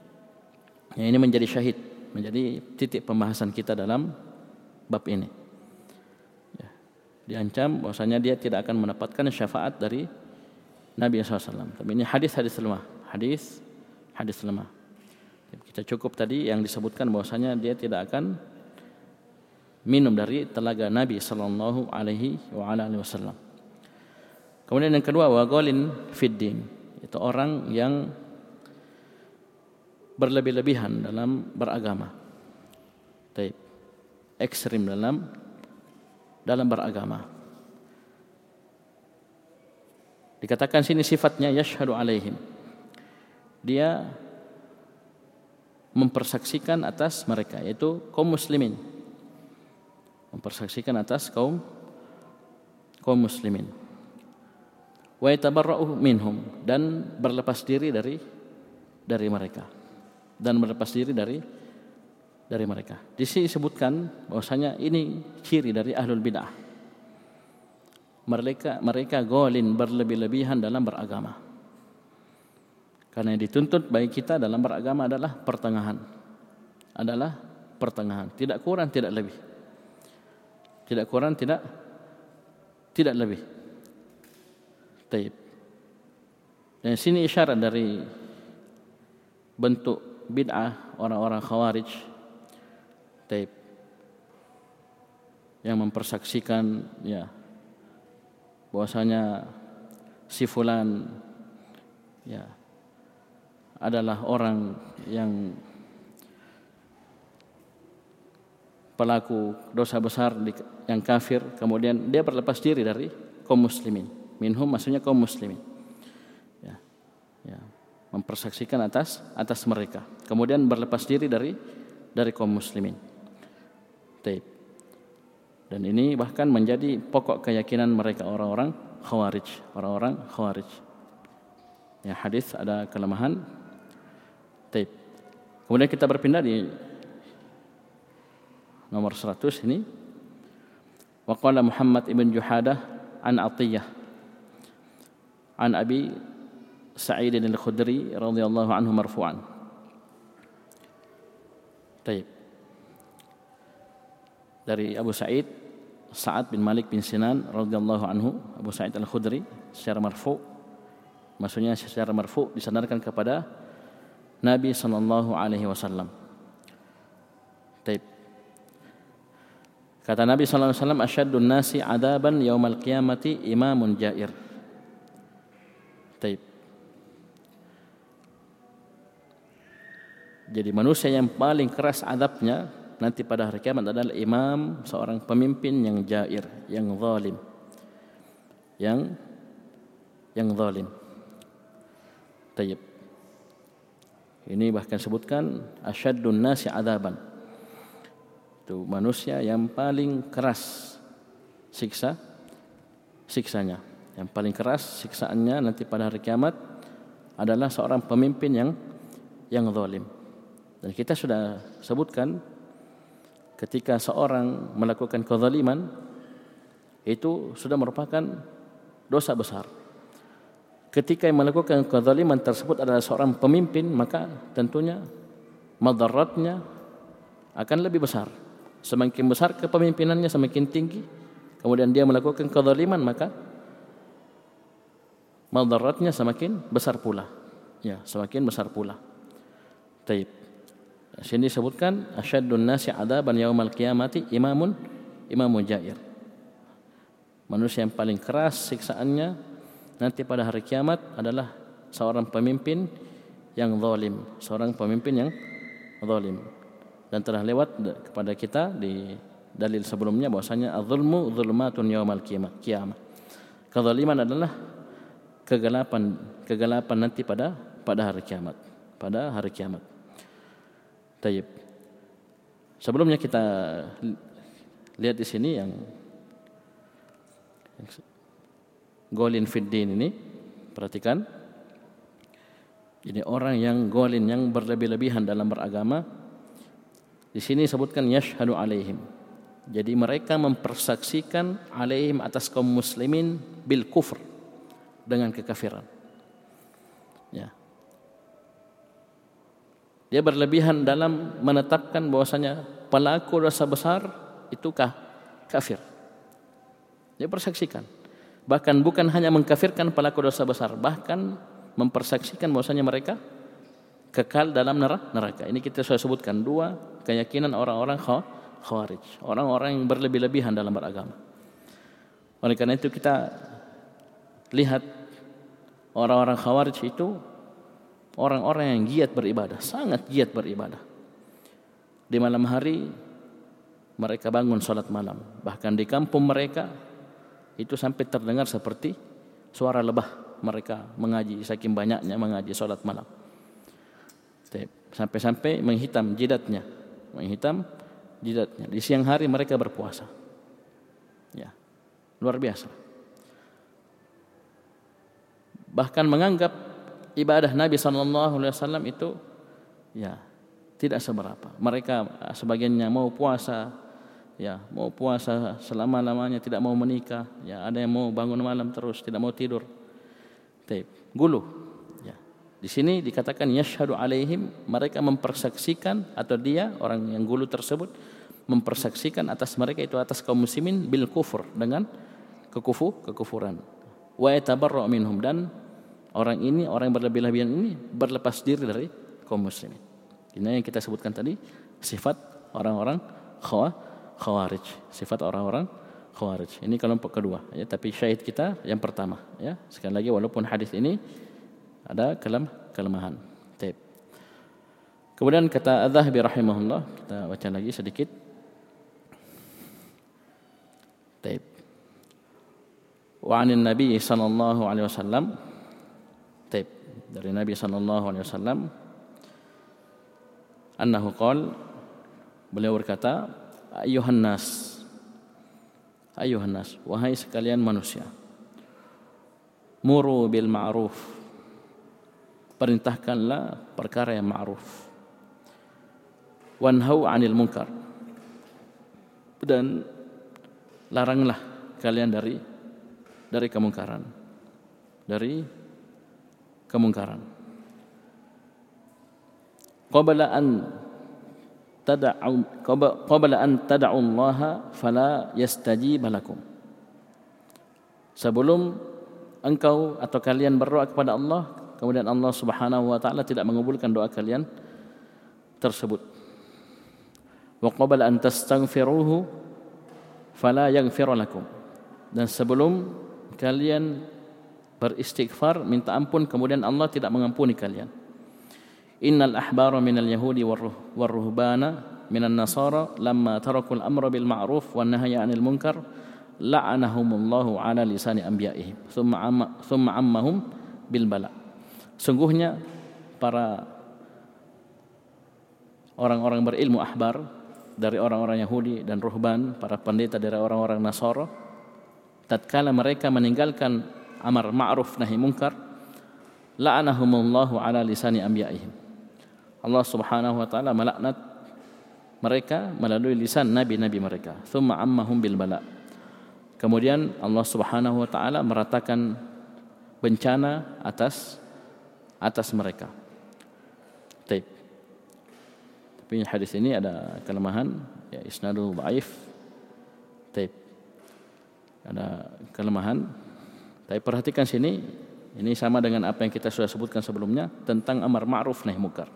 [SPEAKER 1] Yang ini menjadi syahid, menjadi titik pembahasan kita dalam bab ini. Ya. Diancam bahwasanya dia tidak akan mendapatkan syafaat dari Nabi SAW. Tapi ini hadis-hadis lemah. Hadis, hadis lemah. Kita cukup tadi yang disebutkan bahwasanya dia tidak akan minum dari telaga Nabi sallallahu alaihi wasallam. Kemudian yang kedua wagolin fiddin itu orang yang berlebih-lebihan dalam beragama. Taib. Ekstrim dalam dalam beragama. Dikatakan sini sifatnya yashhadu alaihim. Dia mempersaksikan atas mereka yaitu kaum muslimin. Mempersaksikan atas kaum kaum muslimin. Wa yatabarra'u minhum dan berlepas diri dari dari mereka dan berlepas diri dari dari mereka. Di sini disebutkan bahwasanya ini ciri dari ahlul bidah. Mereka mereka golin berlebih-lebihan dalam beragama. Karena yang dituntut bagi kita dalam beragama adalah pertengahan. Adalah pertengahan, tidak kurang tidak lebih. Tidak kurang tidak tidak lebih. Taib. Dan sini isyarat dari bentuk bid'ah orang-orang khawarij. Taib. Yang mempersaksikan ya bahwasanya si fulan ya adalah orang yang pelaku dosa besar yang kafir. Kemudian dia berlepas diri dari kaum muslimin. Minhum maksudnya kaum muslimin mempersaksikan atas atas mereka. Kemudian berlepas diri dari dari kaum muslimin. Taib. dan ini bahkan menjadi pokok keyakinan mereka orang-orang khawarij. Orang-orang khawarij. Ya hadis ada kelemahan. Taib. kemudian kita berpindah di nomor 100 ini. Waqala Muhammad ibn Juhadah an Atiyah. An Abi Sa'id al-Khudri radhiyallahu anhu marfu'an. Baik. Dari Abu Sa'id Sa'ad bin Malik bin Sinan radhiyallahu anhu Abu Sa'id al-Khudri secara marfu' maksudnya secara marfu' disandarkan kepada Nabi sallallahu alaihi wasallam. Baik. Kata Nabi sallallahu alaihi wasallam asyaddun nasi adaban yaumal qiyamati imamun jair. Baik. Jadi manusia yang paling keras adabnya nanti pada hari kiamat adalah imam seorang pemimpin yang jair, yang zalim. Yang yang zalim. Tayyib. Ini bahkan sebutkan asyaddun nasi adaban. Itu manusia yang paling keras siksa siksanya. Yang paling keras siksaannya nanti pada hari kiamat adalah seorang pemimpin yang yang zalim. Dan kita sudah sebutkan ketika seorang melakukan kezaliman itu sudah merupakan dosa besar. Ketika yang melakukan kezaliman tersebut adalah seorang pemimpin maka tentunya madaratnya akan lebih besar. Semakin besar kepemimpinannya semakin tinggi kemudian dia melakukan kezaliman maka madaratnya semakin besar pula. Ya, semakin besar pula. Taib. Sini disebutkan asyaddun nasi adaban yaumal qiyamati imamun imamun jair. Manusia yang paling keras siksaannya nanti pada hari kiamat adalah seorang pemimpin yang zalim, seorang pemimpin yang zalim. Dan telah lewat kepada kita di dalil sebelumnya bahwasanya az-zulmu zulmatun yaumal qiyamah. Kezaliman adalah kegelapan kegelapan nanti pada pada hari kiamat, pada hari kiamat. Tayyib. Sebelumnya kita lihat di sini yang golin fiddin ini perhatikan. Ini orang yang golin yang berlebih-lebihan dalam beragama. Di sini sebutkan yashhadu alaihim. Jadi mereka mempersaksikan alaihim atas kaum muslimin bil kufr dengan kekafiran. Ya dia berlebihan dalam menetapkan bahwasanya pelaku dosa besar itu kafir dia persaksikan bahkan bukan hanya mengkafirkan pelaku dosa besar bahkan mempersaksikan bahwasanya mereka kekal dalam neraka. Ini kita sudah sebutkan dua keyakinan orang-orang khawarij, orang-orang yang berlebih-lebihan dalam beragama. Oleh karena itu kita lihat orang-orang khawarij itu orang-orang yang giat beribadah, sangat giat beribadah. Di malam hari mereka bangun salat malam, bahkan di kampung mereka itu sampai terdengar seperti suara lebah mereka mengaji saking banyaknya mengaji solat malam. Sampai-sampai menghitam jidatnya, menghitam jidatnya. Di siang hari mereka berpuasa. Ya, luar biasa. Bahkan menganggap ibadah Nabi Sallallahu Alaihi Wasallam itu ya tidak seberapa. Mereka sebagiannya mau puasa, ya mau puasa selama lamanya tidak mau menikah, ya ada yang mau bangun malam terus tidak mau tidur. Taib. Gulu. Ya. Di sini dikatakan yashhadu alaihim mereka mempersaksikan atau dia orang yang gulu tersebut mempersaksikan atas mereka itu atas kaum muslimin bil kufur dengan kekufu kekufuran. Wa yatabarra minhum dan orang ini orang yang berlebih-lebihan ini berlepas diri dari kaum muslimin. Ini yang kita sebutkan tadi sifat orang-orang khawarij, sifat orang-orang khawarij. Ini kelompok kedua ya, tapi syahid kita yang pertama ya. Sekali lagi walaupun hadis ini ada kelam kelemahan. Taib. Kemudian kata Az-Zahabi rahimahullah, kita baca lagi sedikit. Taib. Wa 'anil Nabi sallallahu alaihi wasallam. Dari Nabi sallallahu alaihi wasallam annahu qala beliau berkata ayuhan nas ayuhan nas wahai sekalian manusia muru bil ma'ruf perintahkanlah perkara yang ma'ruf wanhau 'anil munkar. Dan laranglah kalian dari dari kemungkaran dari kemungkaran. Qabla an tad'u qabla an tad'u Allah fala yastajib lakum. Sebelum engkau atau kalian berdoa kepada Allah kemudian Allah Subhanahu wa taala tidak mengabulkan doa kalian tersebut. Wa qabla an tastaghfiruhu fala yaghfir lakum. Dan sebelum kalian beristighfar minta ampun kemudian Allah tidak mengampuni kalian. Innal ahbara minal yahudi war ruhbana minan nasara lamma tarakul amra bil ma'ruf wan nahya 'anil munkar la'anahumullahu 'ala lisani anbiya'ihim. Thumma amma thumma ammahum bil bala. Sungguhnya para orang-orang berilmu ahbar dari orang-orang Yahudi dan ruhban para pendeta dari orang-orang Nasara tatkala mereka meninggalkan amar ma'ruf nahi munkar la'anahumullahu 'ala lisani anbiya'ihim Allah Subhanahu wa taala melaknat mereka melalui lisan nabi-nabi mereka. Thumma ammahum bil bala. Kemudian Allah Subhanahu wa taala meratakan bencana atas atas mereka. Taib. Tapi hadis ini ada kelemahan ya isnadul dhaif. Taib. Ada kelemahan. Tapi perhatikan sini ini sama dengan apa yang kita sudah sebutkan sebelumnya tentang amar ma'ruf nahi munkar.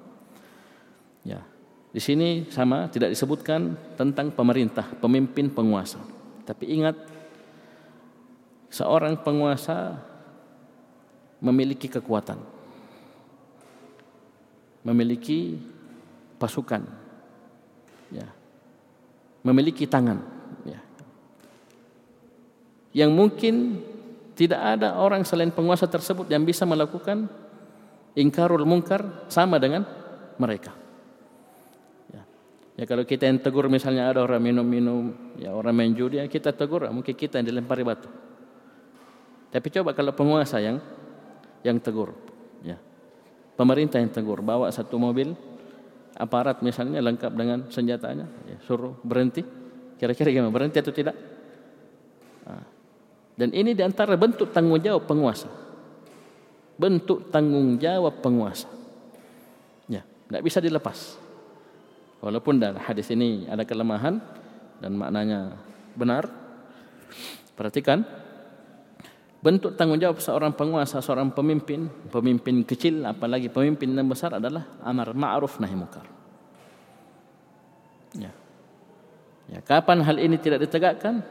[SPEAKER 1] Ya. Di sini sama tidak disebutkan tentang pemerintah, pemimpin penguasa. Tapi ingat seorang penguasa memiliki kekuatan. Memiliki pasukan. Ya. Memiliki tangan, ya. Yang mungkin tidak ada orang selain penguasa tersebut yang bisa melakukan ingkarul mungkar sama dengan mereka. Ya kalau kita yang tegur misalnya ada orang minum-minum, ya orang main judi, ya kita tegur, mungkin kita yang dilempari batu. Tapi coba kalau penguasa yang yang tegur, ya. Pemerintah yang tegur, bawa satu mobil, aparat misalnya lengkap dengan senjatanya, ya, suruh berhenti. Kira-kira gimana? Berhenti atau tidak? Dan ini diantara bentuk tanggungjawab penguasa. Bentuk tanggungjawab penguasa. Ya, tidak bisa dilepas. Walaupun dalam hadis ini ada kelemahan dan maknanya benar. Perhatikan bentuk tanggungjawab seorang penguasa, seorang pemimpin, pemimpin kecil apalagi pemimpin yang besar adalah amar ma'ruf nahi munkar. Ya. Ya, kapan hal ini tidak ditegakkan?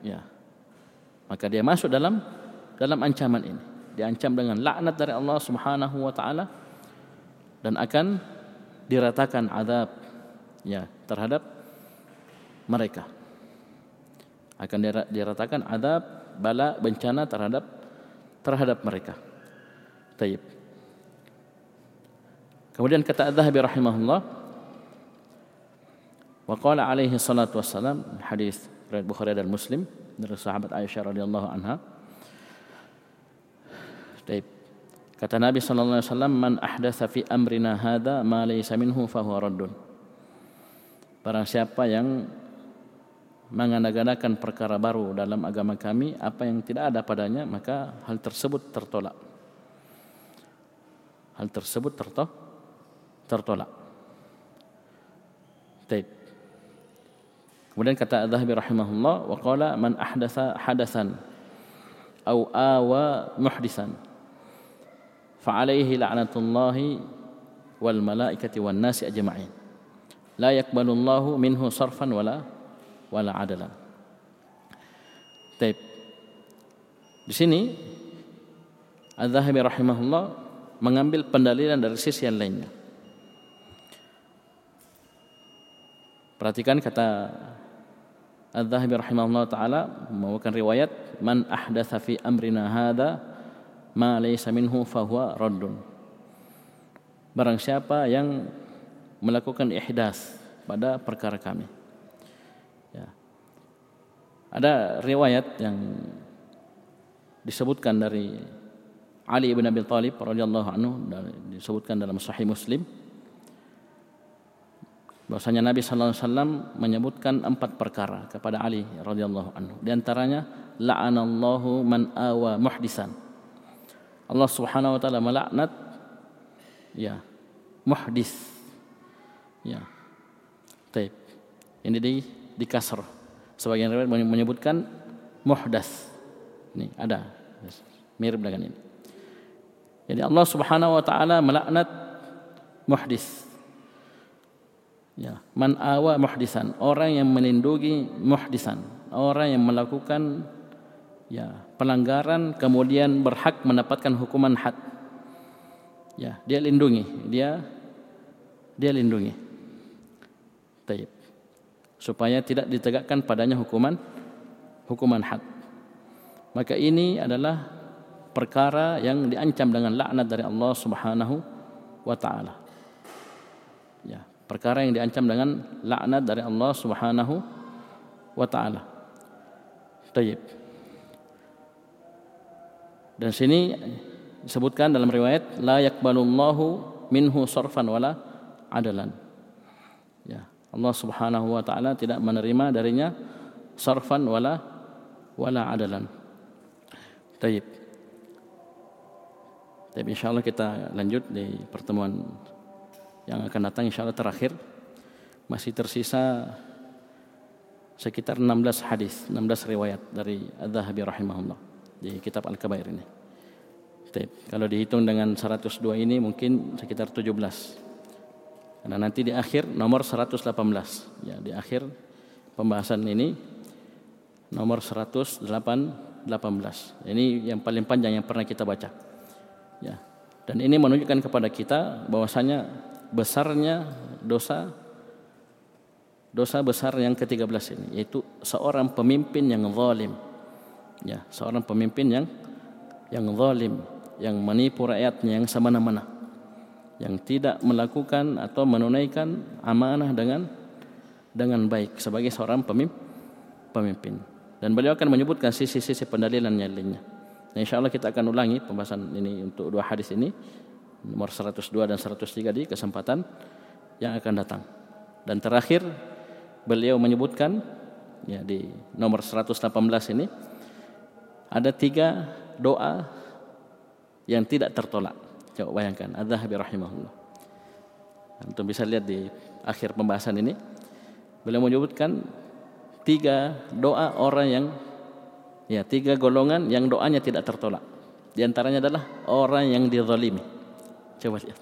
[SPEAKER 1] Ya. Maka dia masuk dalam dalam ancaman ini. Diancam dengan laknat dari Allah Subhanahu wa taala dan akan diratakan azab ya terhadap mereka. Akan diratakan azab bala bencana terhadap terhadap mereka. Taib. Kemudian kata Az-Zahabi rahimahullah wa qala alaihi salatu wassalam hadis riwayat Bukhari dan Muslim dari sahabat Aisyah radhiyallahu anha. Taib. Kata Nabi sallallahu alaihi wasallam, "Man ahdatsa fi amrina hadza ma laysa minhu fa huwa raddun." Barang siapa yang mengadakan perkara baru dalam agama kami, apa yang tidak ada padanya, maka hal tersebut tertolak. Hal tersebut tertolak. Taib. Kemudian kata Az-Zahabi rahimahullah wa qala man ahdatha hadatsan aw awa muhdisan fa alayhi la'natullahi wal malaikati wan nasi ajma'in la yaqbalu Allahu minhu sarfan wala wala adalan. Baik. Di sini Az-Zahabi rahimahullah mengambil pendalilan dari sisi yang lainnya. Perhatikan kata Al-Zahabi rahimahullah ta'ala membawakan riwayat Man ahdatha fi amrina hadha Ma laysa minhu fahuwa raddun. Barang siapa yang melakukan ihdas pada perkara kami. Ya. Ada riwayat yang disebutkan dari Ali bin Abi Talib radhiyallahu anhu disebutkan dalam Sahih Muslim bahwasanya Nabi sallallahu alaihi wasallam menyebutkan empat perkara kepada Ali radhiyallahu anhu. Di antaranya la'anallahu man awa muhdisan. Allah Subhanahu wa taala melaknat ya muhdis. Ya. Taib. Ini di di kasr. Sebagian riwayat menyebutkan muhdas. Ini ada mirip dengan ini. Jadi Allah Subhanahu wa taala melaknat muhdis ya. Man awa muhdisan. Orang yang melindungi muhdisan. Orang yang melakukan ya pelanggaran kemudian berhak mendapatkan hukuman had. Ya dia lindungi. Dia dia lindungi. Taib. Supaya tidak ditegakkan padanya hukuman hukuman had. Maka ini adalah perkara yang diancam dengan laknat dari Allah Subhanahu wa taala perkara yang diancam dengan laknat dari Allah Subhanahu wa taala. Tayyib. Dan sini disebutkan dalam riwayat la yaqbalullahu minhu sarfan wala adalan. Ya, Allah Subhanahu wa taala tidak menerima darinya sarfan wala wala adalan. Tayyib. Tapi insyaallah kita lanjut di pertemuan yang akan datang insya Allah terakhir masih tersisa sekitar 16 hadis, 16 riwayat dari Az-Zahabi rahimahullah di kitab Al-Kabair ini. Taip. Kalau dihitung dengan 102 ini mungkin sekitar 17. Karena nanti di akhir nomor 118. Ya, di akhir pembahasan ini nomor 118. Ini yang paling panjang yang pernah kita baca. Ya. Dan ini menunjukkan kepada kita bahwasanya besarnya dosa dosa besar yang ke-13 ini yaitu seorang pemimpin yang zalim ya seorang pemimpin yang yang zalim yang menipu rakyatnya yang semena-mena yang tidak melakukan atau menunaikan amanah dengan dengan baik sebagai seorang pemimpin. Dan beliau akan menyebutkan sisi-sisi pendalilan yang lainnya. Dan insyaAllah kita akan ulangi pembahasan ini untuk dua hadis ini. Nomor 102 dan 103 di kesempatan yang akan datang. Dan terakhir beliau menyebutkan ya di nomor 118 ini ada tiga doa yang tidak tertolak. Coba bayangkan. Adzahabi rahimahullah. Antum bisa lihat di akhir pembahasan ini. Beliau menyebutkan tiga doa orang yang ya tiga golongan yang doanya tidak tertolak. Di antaranya adalah orang yang dizalimi. Coba lihat.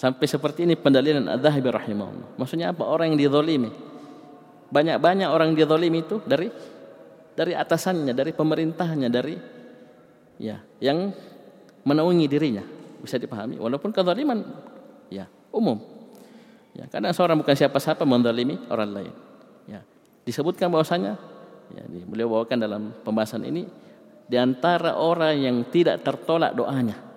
[SPEAKER 1] Sampai seperti ini pendalilan Adz-Dzahabi rahimahullah. Maksudnya apa? Orang yang dizalimi. Banyak-banyak orang dizalimi itu dari dari atasannya, dari pemerintahnya, dari ya yang menaungi dirinya. Bisa dipahami walaupun kezaliman ya umum. Ya, kadang seorang bukan siapa-siapa menzalimi orang lain. Ya, disebutkan bahwasanya ya, beliau bawakan dalam pembahasan ini di antara orang yang tidak tertolak doanya.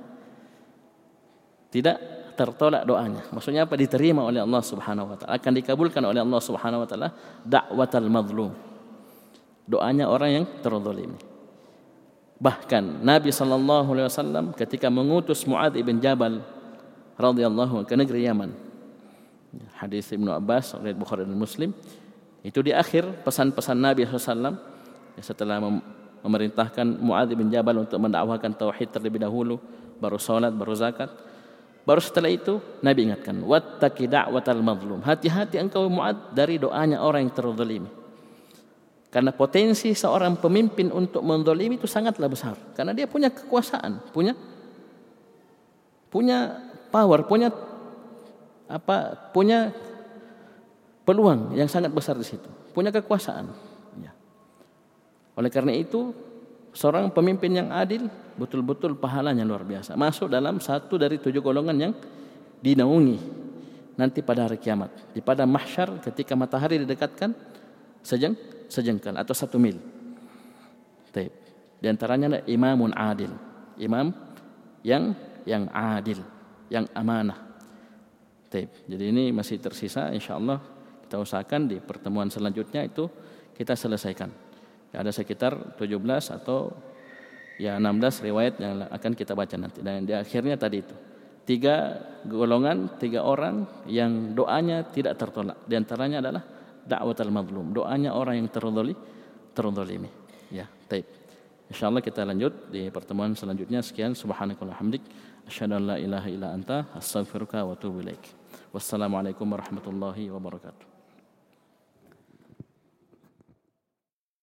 [SPEAKER 1] Tidak tertolak doanya. Maksudnya apa? Diterima oleh Allah Subhanahu wa taala, akan dikabulkan oleh Allah Subhanahu wa taala dakwatal mazlum. Doanya orang yang terzalimi. Bahkan Nabi sallallahu alaihi wasallam ketika mengutus Muadz bin Jabal radhiyallahu ke negeri Yaman. Hadis Ibnu Abbas oleh Bukhari dan Muslim itu di akhir pesan-pesan Nabi SAW setelah memerintahkan Muadz bin Jabal untuk mendakwakan tauhid terlebih dahulu, baru salat, baru zakat. Baru setelah itu Nabi ingatkan, wattaqi da'watal mazlum. Hati-hati engkau Muadz dari doanya orang yang terzalimi. Karena potensi seorang pemimpin untuk menzalimi itu sangatlah besar. Karena dia punya kekuasaan, punya punya power, punya apa? Punya peluang yang sangat besar di situ. Punya kekuasaan. Ya. Oleh karena itu, seorang pemimpin yang adil betul-betul pahalanya luar biasa. Masuk dalam satu dari tujuh golongan yang dinaungi nanti pada hari kiamat. Di pada mahsyar ketika matahari didekatkan sejeng sejengkal atau satu mil. Taib. Di antaranya adalah imamun adil. Imam yang yang adil, yang amanah. Taib. Jadi ini masih tersisa insyaallah kita usahakan di pertemuan selanjutnya itu kita selesaikan. Ya, ada sekitar 17 atau ya 16 riwayat yang akan kita baca nanti. Dan di akhirnya tadi itu tiga golongan, tiga orang yang doanya tidak tertolak. Di antaranya adalah dakwat al-mazlum. Doanya orang yang terzalimi, terzalimi. Ya, baik. Insyaallah kita lanjut di pertemuan selanjutnya. Sekian subhanakallahumma hamdik asyhadu an la ilaha illa anta astaghfiruka wa atubu ilaik. Wassalamualaikum warahmatullahi wabarakatuh.